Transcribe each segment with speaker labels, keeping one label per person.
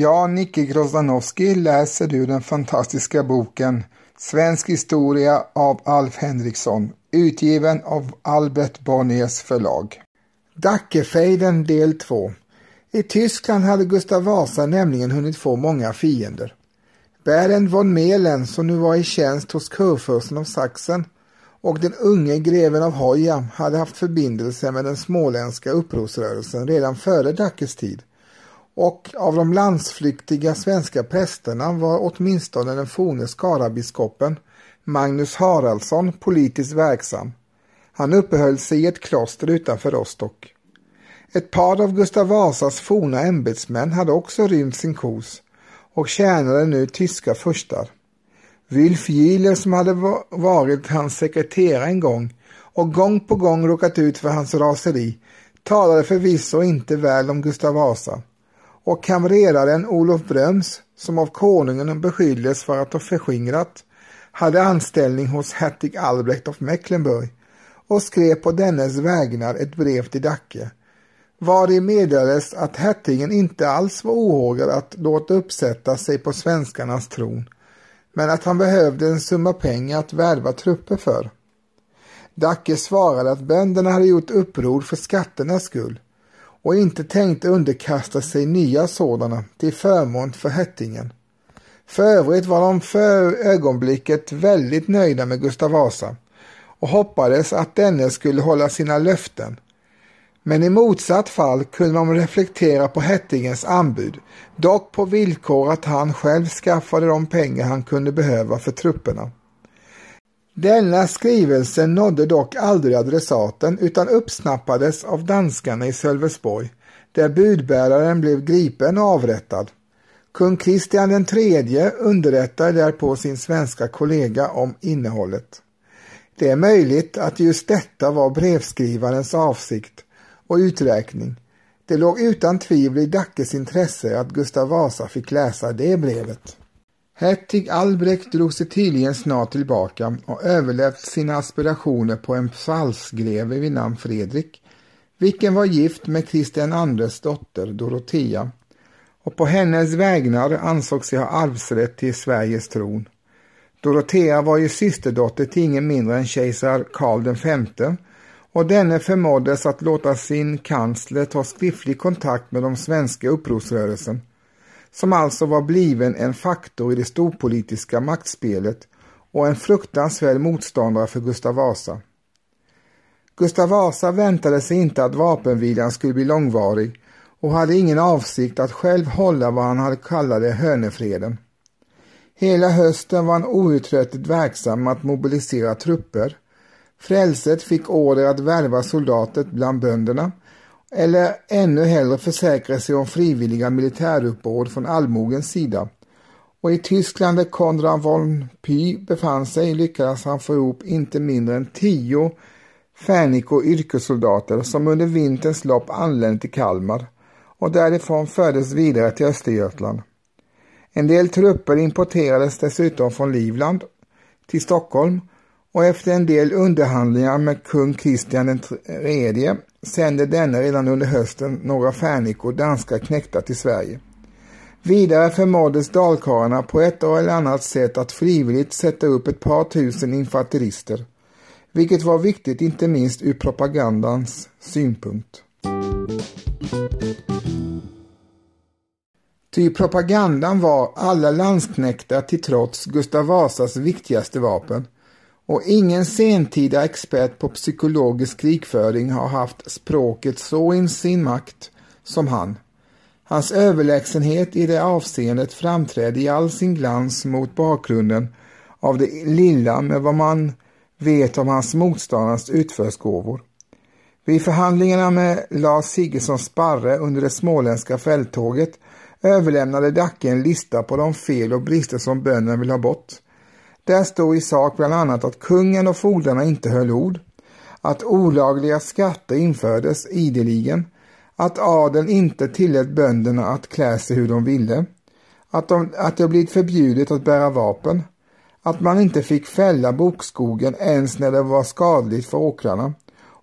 Speaker 1: Ja, Nicke Grozdanowski läser du den fantastiska boken Svensk historia av Alf Henriksson, utgiven av Albert Bonniers förlag. Dackefejden del 2 I Tyskland hade Gustav Vasa nämligen hunnit få många fiender. Berend von Melen, som nu var i tjänst hos kurfursten av Sachsen, och den unge greven av Hoja hade haft förbindelse med den småländska upprorsrörelsen redan före Dackes tid och av de landsflyktiga svenska prästerna var åtminstone den forne Skarabiskopen Magnus Haraldsson politiskt verksam. Han uppehöll sig i ett kloster utanför Rostock. Ett par av Gustav Vasas forna ämbetsmän hade också rymt sin kos och tjänade nu tyska furstar. Wilf Gieler som hade varit hans sekreterare en gång och gång på gång råkat ut för hans raseri talade förvisso inte väl om Gustav Vasa och kamreraren Olof Bröms, som av konungen beskylldes för att ha förskingrat, hade anställning hos hertig Albrecht av Mecklenburg och skrev på dennes vägnar ett brev till Dacke, vari meddelades att hertigen inte alls var ohågad att låta uppsätta sig på svenskarnas tron, men att han behövde en summa pengar att värva trupper för. Dacke svarade att bönderna hade gjort uppror för skatternas skull och inte tänkte underkasta sig nya sådana till förmån för Hettingen. För övrigt var de för ögonblicket väldigt nöjda med Gustav Vasa och hoppades att denne skulle hålla sina löften. Men i motsatt fall kunde de reflektera på Hettingens anbud, dock på villkor att han själv skaffade de pengar han kunde behöva för trupperna. Denna skrivelse nådde dock aldrig adressaten utan uppsnappades av danskarna i Sölvesborg, där budbäraren blev gripen och avrättad. Kung Kristian III underrättade därpå sin svenska kollega om innehållet. Det är möjligt att just detta var brevskrivarens avsikt och uträkning. Det låg utan tvivel i Dackes intresse att Gustav Vasa fick läsa det brevet. Hertig Albrecht drog sig tydligen snart tillbaka och överlät sina aspirationer på en psalsgreve vid namn Fredrik, vilken var gift med Kristian Andres dotter Dorotea och på hennes vägnar ansåg sig ha arvsrätt till Sveriges tron. Dorotea var ju systerdotter till ingen mindre än kejsar Karl V och denne förmåddes att låta sin kansler ta skriftlig kontakt med de svenska upprorsrörelsen som alltså var bliven en faktor i det storpolitiska maktspelet och en fruktansvärd motståndare för Gustav Vasa. Gustav Vasa väntade sig inte att vapenvilan skulle bli långvarig och hade ingen avsikt att själv hålla vad han hade kallade hönefreden. Hela hösten var han outtröttligt verksam att mobilisera trupper. Frälset fick order att värva soldater bland bönderna eller ännu hellre försäkra sig om frivilliga militäruppbåd från allmogens sida. Och i Tyskland där Konrad von Py befann sig lyckades han få ihop inte mindre än tio Färniko yrkessoldater som under vinterns lopp anlände till Kalmar och därifrån fördes vidare till Östergötland. En del trupper importerades dessutom från Livland till Stockholm och efter en del underhandlingar med kung Kristian III sände denne redan under hösten några färnikor danska knäktar till Sverige. Vidare förmåddes dalkarlarna på ett eller annat sätt att frivilligt sätta upp ett par tusen infanterister, vilket var viktigt inte minst ur propagandans synpunkt. Ty propagandan var alla landsknäktar till trots Gustav Vasas viktigaste vapen och ingen sentida expert på psykologisk krigföring har haft språket så i sin makt som han. Hans överlägsenhet i det avseendet framträdde i all sin glans mot bakgrunden av det lilla med vad man vet om hans motståndares utförsgåvor. Vid förhandlingarna med Lars Sigurdsson Sparre under det småländska fälttåget överlämnade Dacke en lista på de fel och brister som bönderna vill ha bort där stod i sak bland annat att kungen och fogdarna inte höll ord, att olagliga skatter infördes ideligen, att adeln inte tillät bönderna att klä sig hur de ville, att, de, att det blivit förbjudet att bära vapen, att man inte fick fälla bokskogen ens när det var skadligt för åkrarna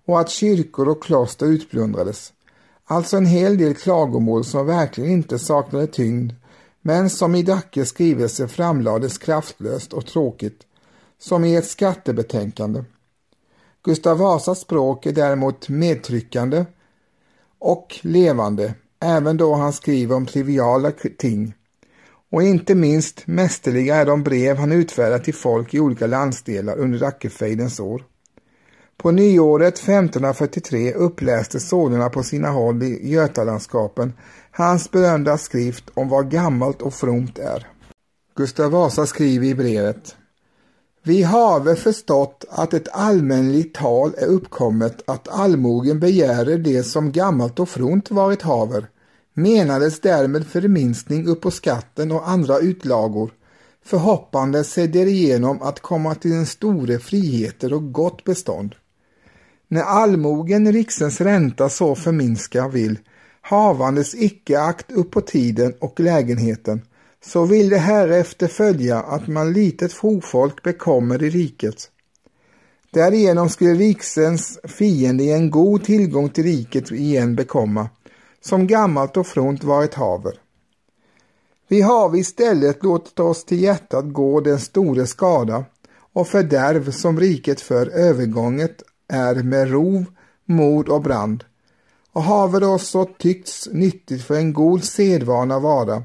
Speaker 1: och att kyrkor och kloster utplundrades. Alltså en hel del klagomål som verkligen inte saknade tyngd, men som i Dackes skrivelse framlades kraftlöst och tråkigt, som i ett skattebetänkande. Gustav Vasas språk är däremot medtryckande och levande, även då han skriver om triviala ting. Och inte minst mästerliga är de brev han utfärdar till folk i olika landsdelar under Dackefejdens år. På nyåret 1543 upplästes sålunda på sina håll i Götalandskapen hans berömda skrift om vad gammalt och fromt är. Gustav Vasa skriver i brevet Vi have förstått att ett allmänligt tal är uppkommet att allmogen begärer det som gammalt och fromt varit haver, menades därmed förminskning upp på skatten och andra utlagor, förhoppande sig därigenom att komma till en store friheter och gott bestånd. När allmogen riksens ränta så förminska vill, havandes icke akt upp på tiden och lägenheten, så vill det härefter följa att man litet fofolk bekommer i riket. Därigenom skulle riksens fiende i en god tillgång till riket igen bekomma, som gammalt och front varit haver. Vi har istället låtit oss till hjärtat gå den store skada och fördärv som riket för övergånget är med rov, mord och brand. Och haver oss så tyckts nyttigt för en god sedvana vara,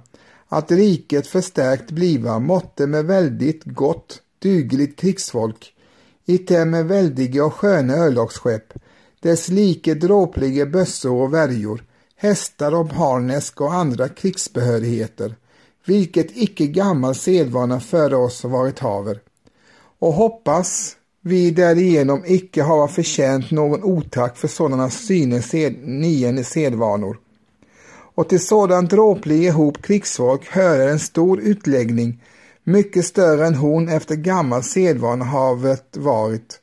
Speaker 1: att riket förstärkt bliva måtte med väldigt gott, dugligt krigsfolk, i med väldiga och sköna örlogsskepp, dess like dråplige bössor och värjor, hästar och harnesk och andra krigsbehörigheter, vilket icke gammal sedvana före oss varit haver. Och hoppas vi därigenom icke hava förtjänt någon otack för sådana synes sed, nionde sedvanor. Och till sådant dråplig ihop krigsfolk hörer en stor utläggning, mycket större än hon efter gammal sedvana havet varit.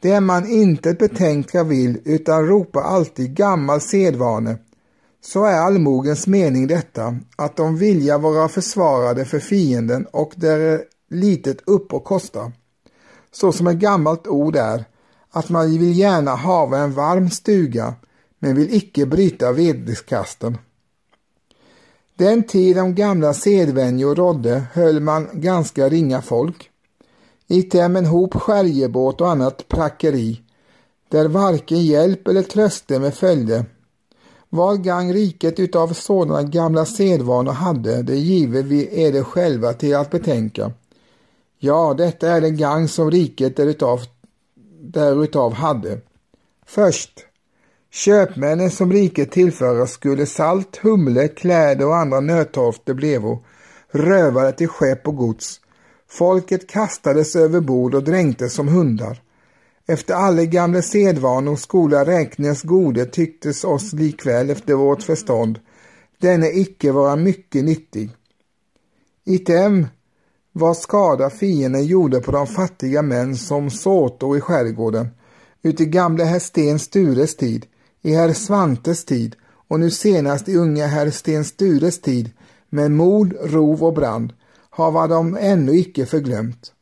Speaker 1: Det man inte betänka vill utan ropa alltid gammal sedvane, så är allmogens mening detta, att de vilja vara försvarade för fienden och där litet upp och kosta så som ett gammalt ord är, att man vill gärna hava en varm stuga, men vill icke bryta vedeskasten. Den tid de gamla sedvänjor rådde höll man ganska ringa folk. I en hop skärjebåt och annat prackeri, där varken hjälp eller tröste med följde. Vad gang riket utav sådana gamla sedvanor hade, det giver vi er själva till att betänka. Ja, detta är den gang som riket därutav, därutav hade. Först, köpmännen som riket tillföra skulle salt, humle, kläder och andra nödtorfter blevo, rövade till skepp och gods. Folket kastades över bord och dränktes som hundar. Efter alla gamla sedvanor skola räknas gode tycktes oss likväl efter vårt förstånd, denne icke vara mycket nyttig. Item vad skada fienden gjorde på de fattiga män som såto i skärgården, uti gamle herr Sten Stures tid, i herr Svantes tid och nu senast i unga herr Sten Stures tid med mord, rov och brand, hava de ännu icke förglömt.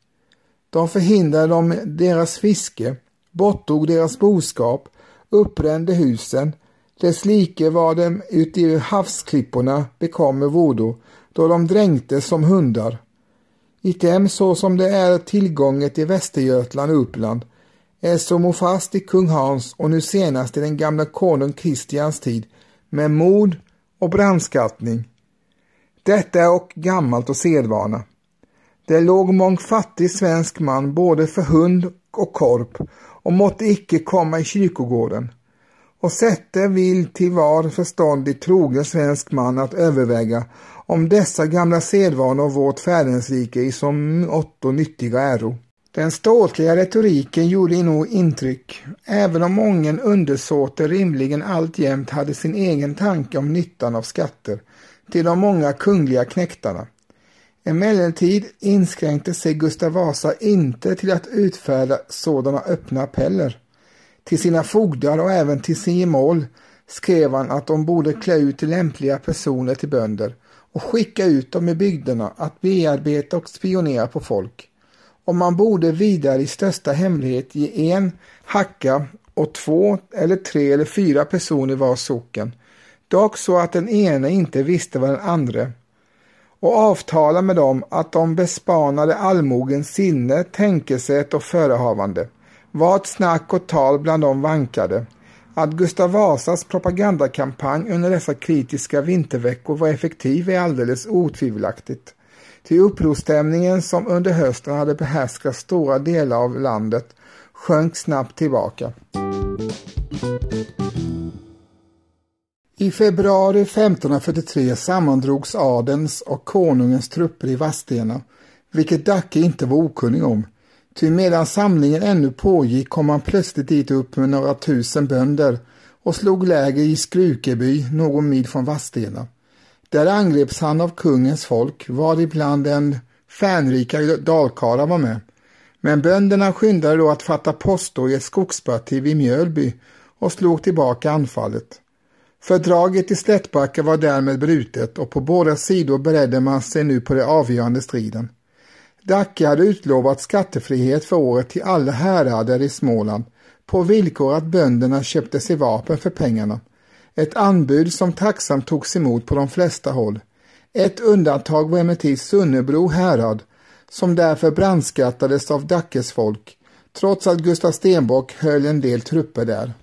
Speaker 1: De förhindrade dem deras fiske, borttog deras boskap, upprände husen, dess like var dem uti havsklipporna bekommer vodo, då de dränktes som hundar Item så som det är tillgånget i Västergötland och Uppland är som fast i kung Hans och nu senast i den gamla konung Kristians tid med mod och brandskattning. Detta är och gammalt och sedvana. Det låg mång fattig svensk man både för hund och korp och måtte icke komma i kyrkogården. Och sätte vill till var förståndig trogen svensk man att överväga om dessa gamla sedvanor vårt fädernesrike i som åtto nyttiga äro. Den ståtliga retoriken gjorde nog intryck, även om mången undersåter rimligen alltjämt hade sin egen tanke om nyttan av skatter till de många kungliga knäktarna. Emellertid inskränkte sig Gustav Vasa inte till att utfärda sådana öppna appeller. Till sina fogdar och även till sin gemål skrev han att de borde klä ut lämpliga personer till bönder och skicka ut dem i bygderna att bearbeta och spionera på folk. Och man borde vidare i största hemlighet ge en hacka och två eller tre eller fyra personer var socken, dock så att den ene inte visste vad den andre och avtala med dem att de bespanade allmogens sinne, tänkesätt och förehavande. Vart snack och tal bland dem vankade. Att Gustav Vasas propagandakampanj under dessa kritiska vinterveckor var effektiv är alldeles otvivelaktigt. Till upprorsstämningen som under hösten hade behärskat stora delar av landet sjönk snabbt tillbaka. I februari 1543 sammandrogs adens och konungens trupper i Vadstena, vilket Dacke inte var okunnig om. Ty medan samlingen ännu pågick kom han plötsligt dit upp med några tusen bönder och slog läger i Skrukeby, någon mil från Vadstena. Där angreps han av kungens folk, var ibland en fänrika dalkarlar var med. Men bönderna skyndade då att fatta posto i ett skogsparti vid Mjölby och slog tillbaka anfallet. Fördraget i Slättbacka var därmed brutet och på båda sidor beredde man sig nu på den avgörande striden. Dacke hade utlovat skattefrihet för året till alla härader i Småland på villkor att bönderna köpte sig vapen för pengarna. Ett anbud som tacksamt togs emot på de flesta håll. Ett undantag var emellertid Sunnebro härad som därför brandskattades av Dackes folk trots att Gustav Stenbock höll en del trupper där.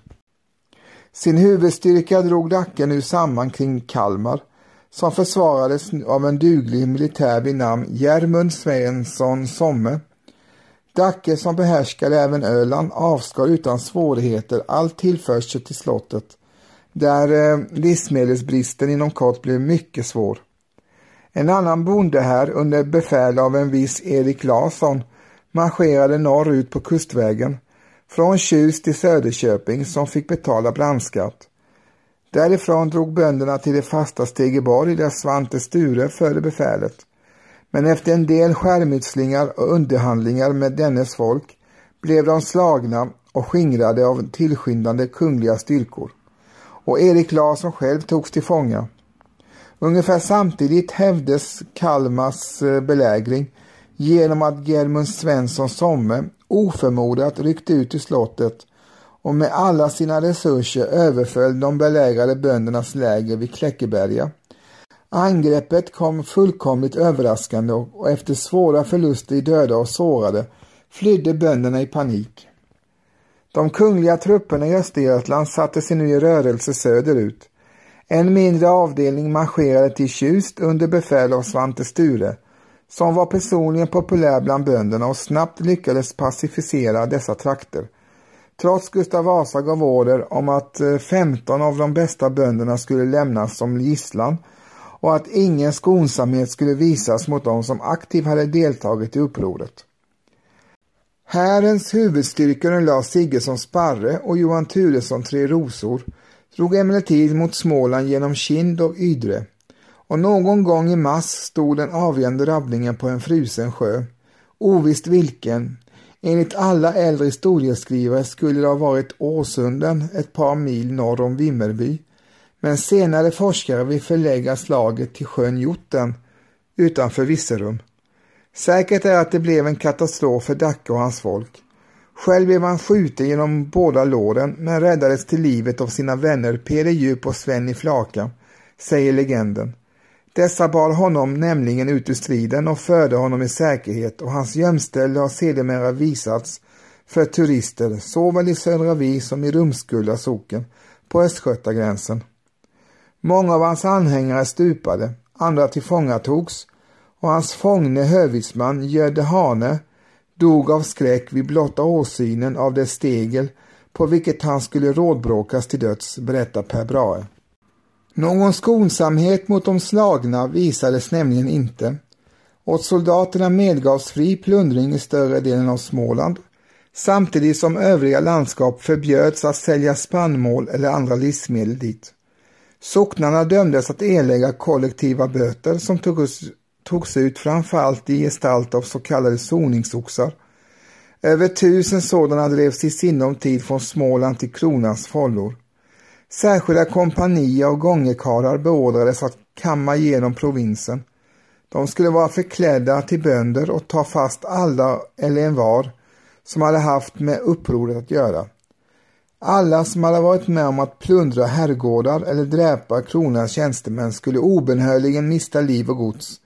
Speaker 1: Sin huvudstyrka drog Dacke nu samman kring Kalmar som försvarades av en duglig militär vid namn Germund Svensson Somme. Dacke som behärskade även Öland avskar utan svårigheter all tillförsel till slottet där eh, livsmedelsbristen inom kort blev mycket svår. En annan bonde här under befäl av en viss Erik Larsson marscherade norrut på kustvägen från Tjus till Söderköping som fick betala brandskatt. Därifrån drog bönderna till det fasta Stegeborg där Svante Sture förde befälet. Men efter en del skärmytslingar och underhandlingar med dennes folk blev de slagna och skingrade av tillskyndande kungliga styrkor. Och Erik Larsson själv togs till fånga. Ungefär samtidigt hävdes Kalmars eh, belägring genom att Germund Svensson Somme oförmodat ryckte ut ur slottet och med alla sina resurser överföll de belägrade böndernas läger vid Kläckeberga. Angreppet kom fullkomligt överraskande och efter svåra förluster i döda och sårade flydde bönderna i panik. De kungliga trupperna i Östergötland satte sig nu i rörelse söderut. En mindre avdelning marscherade till Tjust under befäl av Svante Sture som var personligen populär bland bönderna och snabbt lyckades pacificera dessa trakter. Trots Gustav Vasa gav order om att eh, 15 av de bästa bönderna skulle lämnas som gisslan och att ingen skonsamhet skulle visas mot dem som aktivt hade deltagit i upproret. Härens huvudstyrkor Lars Siggesson Sparre och Johan Turesson Tre Rosor drog emellertid mot Småland genom Kind och Ydre och någon gång i mars stod den avgörande rabbningen på en frusen sjö. Ovisst vilken. Enligt alla äldre historieskrivare skulle det ha varit Åsunden ett par mil norr om Vimmerby. Men senare forskare vill förlägga slaget till sjön Jotten utanför Visserum. Säkert är att det blev en katastrof för Dacke och hans folk. Själv blev han skjuten genom båda låren men räddades till livet av sina vänner Peder Djup och Sven i Flaka, säger legenden. Dessa bar honom nämligen ut ur striden och förde honom i säkerhet och hans gömställe har sedermera visats för turister såväl i Södra Vi som i Rumskulla socken på östgötagränsen. Många av hans anhängare stupade, andra tillfångatogs och hans fångne hövitsman Gödde Hane dog av skräck vid blotta åsynen av det stegel på vilket han skulle rådbråkas till döds, berättar Per Brahe. Någon skonsamhet mot de slagna visades nämligen inte. Åt soldaterna medgavs fri plundring i större delen av Småland samtidigt som övriga landskap förbjöds att sälja spannmål eller andra livsmedel dit. Socknarna dömdes att erlägga kollektiva böter som togs, togs ut framförallt i gestalt av så kallade soningsoxar. Över tusen sådana drevs i sinom tid från Småland till kronans follor. Särskilda kompanier och gångekarlar beordrades att kamma igenom provinsen. De skulle vara förklädda till bönder och ta fast alla eller en var som hade haft med upproret att göra. Alla som hade varit med om att plundra herrgårdar eller dräpa kronans tjänstemän skulle obenhörligen mista liv och gods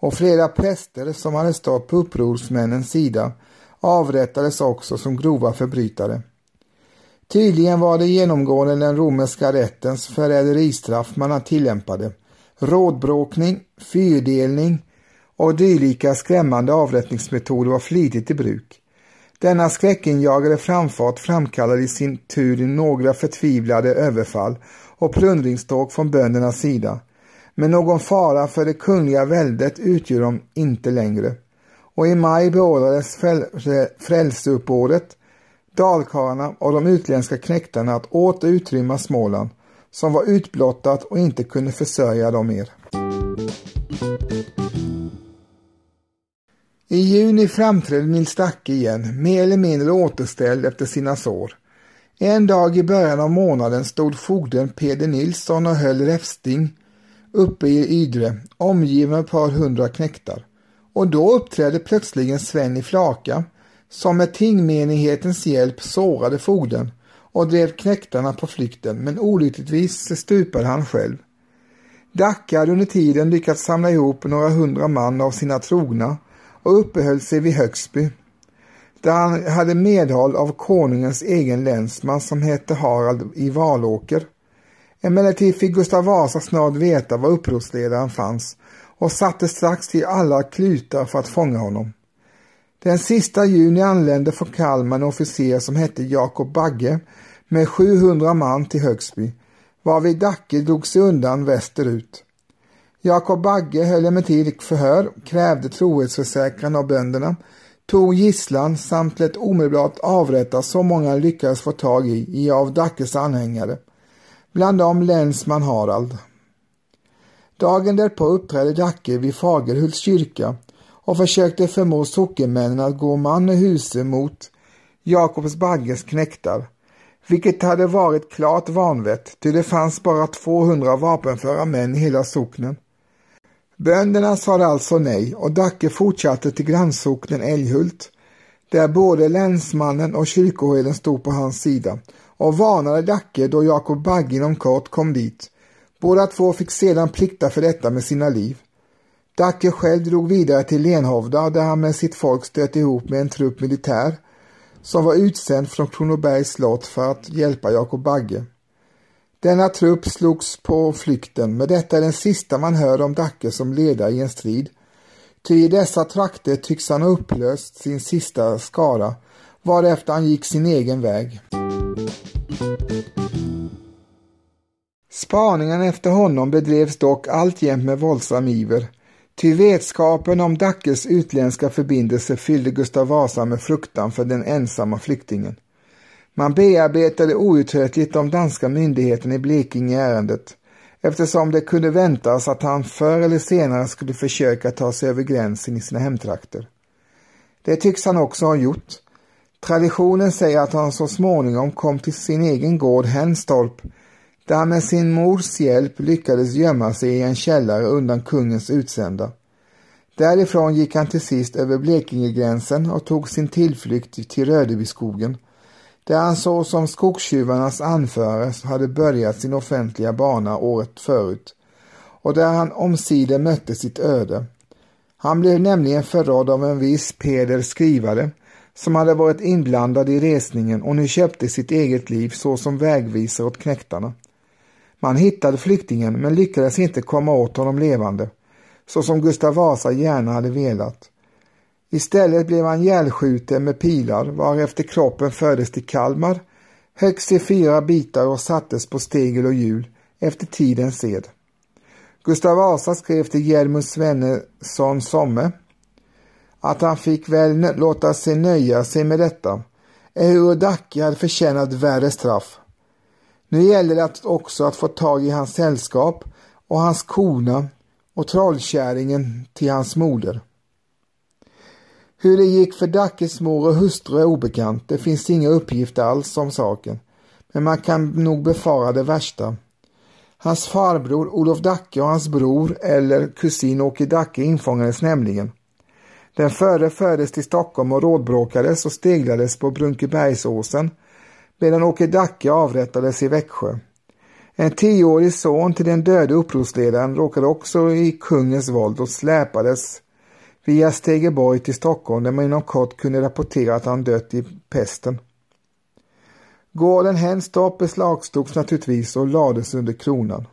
Speaker 1: och flera präster som hade stått på upprorsmännens sida avrättades också som grova förbrytare. Tydligen var det genomgående den romerska rättens förräderistraff man tillämpade. Rådbråkning, fyrdelning och dylika skrämmande avrättningsmetoder var flitigt i bruk. Denna skräckinjagande framfart framkallade i sin tur några förtvivlade överfall och plundringståg från böndernas sida. Men någon fara för det kungliga väldet utgör de inte längre. Och i maj beordrades frälseuppbådet, dalkarlarna och de utländska knäktarna att åter utrymma Småland, som var utblottat och inte kunde försörja dem mer. I juni framträdde Nils Dacke igen, mer eller mindre återställd efter sina sår. En dag i början av månaden stod fogden Peder Nilsson och höll räfsting uppe i Ydre, omgiven av ett par hundra knäktar. Och då uppträdde plötsligen Sven i Flaka, som med tingmenighetens hjälp sårade fogden och drev knäktarna på flykten, men olyckligtvis stupade han själv. Dacke hade under tiden lyckats samla ihop några hundra man av sina trogna och uppehöll sig vid Högsby, där han hade medhåll av konungens egen länsman som hette Harald i Valåker. Emellertid fick Gustav Vasa snart veta var upprorsledaren fanns och satte strax till alla klutar för att fånga honom. Den sista juni anlände från Kalmar en officer som hette Jakob Bagge med 700 man till Högsby, varvid Dacke drog sig undan västerut. Jakob Bagge höll emellertid förhör, krävde trohetsförsäkran av bönderna, tog gisslan samt lät omedelbart avrätta så många lyckades få tag i, i av Dackes anhängare, bland dem länsman Harald. Dagen därpå uppträdde Dacke vid Fagerhults kyrka och försökte förmå sockenmännen att gå man och huse mot Jakobs Bagges knäktar, vilket hade varit klart vanvett, ty det fanns bara 200 vapenföra män i hela socknen. Bönderna sade alltså nej och Dacke fortsatte till grannsocknen Älghult där både länsmannen och kyrkoherden stod på hans sida och varnade Dacke då Jakob Bagge inom kort kom dit. Båda två fick sedan plikta för detta med sina liv. Dacke själv drog vidare till Lenhovda där han med sitt folk stötte ihop med en trupp militär som var utsänd från Kronobergs slott för att hjälpa Jakob Bagge. Denna trupp slogs på flykten, men detta är den sista man hör om Dacke som ledare i en strid. Ty i dessa trakter tycks han ha upplöst sin sista skara, varefter han gick sin egen väg. Spaningen efter honom bedrevs dock alltjämt med våldsam iver, ty vetskapen om Dackes utländska förbindelser fyllde Gustav Vasa med fruktan för den ensamma flyktingen. Man bearbetade outtröttligt de danska myndigheterna i Blekinge i ärendet eftersom det kunde väntas att han förr eller senare skulle försöka ta sig över gränsen i sina hemtrakter. Det tycks han också ha gjort. Traditionen säger att han så småningom kom till sin egen gård Henstorp där han med sin mors hjälp lyckades gömma sig i en källare undan kungens utsända. Därifrån gick han till sist över Blekingegränsen och tog sin tillflykt till Rödebyskogen där han så som skogstjuvarnas anförare hade börjat sin offentliga bana året förut och där han omsider mötte sitt öde. Han blev nämligen förrådd av en viss Peder skrivare som hade varit inblandad i resningen och nu köpte sitt eget liv såsom vägvisare åt knäktarna. Man hittade flyktingen men lyckades inte komma åt honom levande, så som Gustav Vasa gärna hade velat. Istället blev han ihjälskjuten med pilar varefter kroppen fördes till Kalmar, högst i fyra bitar och sattes på stegel och hjul efter tidens sed. Gustav Vasa skrev till Hjelmus Svennesson Somme att han fick väl låta sig nöja sig med detta, ehuru Dacke hade förtjänat värre straff. Nu gäller det också att få tag i hans sällskap och hans kona och trollkärringen till hans moder. Hur det gick för Dackes mor och hustru är obekant. Det finns inga uppgifter alls om saken. Men man kan nog befara det värsta. Hans farbror Olof Dacke och hans bror eller kusin Åke Dacke infångades nämligen. Den förre fördes till Stockholm och rådbråkades och steglades på Brunkebergsåsen medan Åke Dacke avrättades i Växjö. En tioårig son till den döde upprorsledaren råkade också i kungens våld och släpades via Stegeborg till Stockholm där man inom kort kunde rapportera att han dött i pesten. Gården Henstorp beslagtogs naturligtvis och lades under kronan.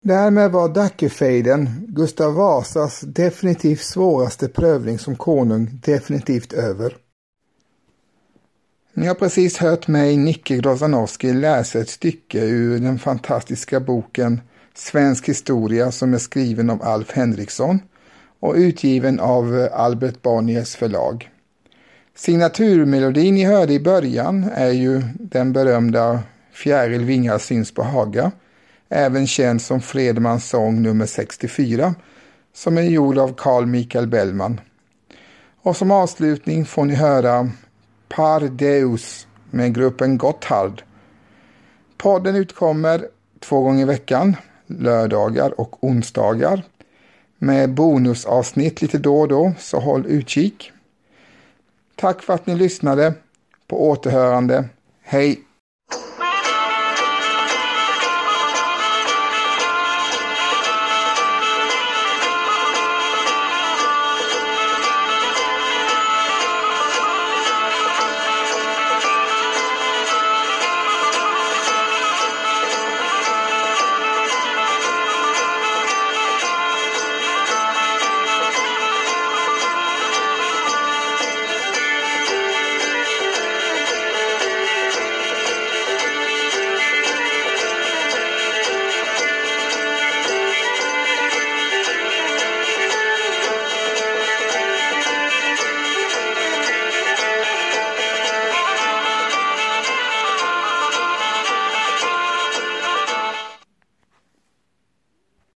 Speaker 1: Därmed var Dackefejden Gustav Vasas definitivt svåraste prövning som konung definitivt över. Ni har precis hört mig, Nicke Grozanowski, läsa ett stycke ur den fantastiska boken Svensk historia som är skriven av Alf Henriksson och utgiven av Albert Bonniers förlag. Signaturmelodin ni hörde i början är ju den berömda Fjäril vingar syns på Haga, även känd som Fredmans sång nummer 64, som är gjord av Carl Michael Bellman. Och som avslutning får ni höra Par Deus med gruppen Gotthard. Podden utkommer två gånger i veckan, lördagar och onsdagar med bonusavsnitt lite då och då, så håll utkik. Tack för att ni lyssnade. På återhörande. Hej!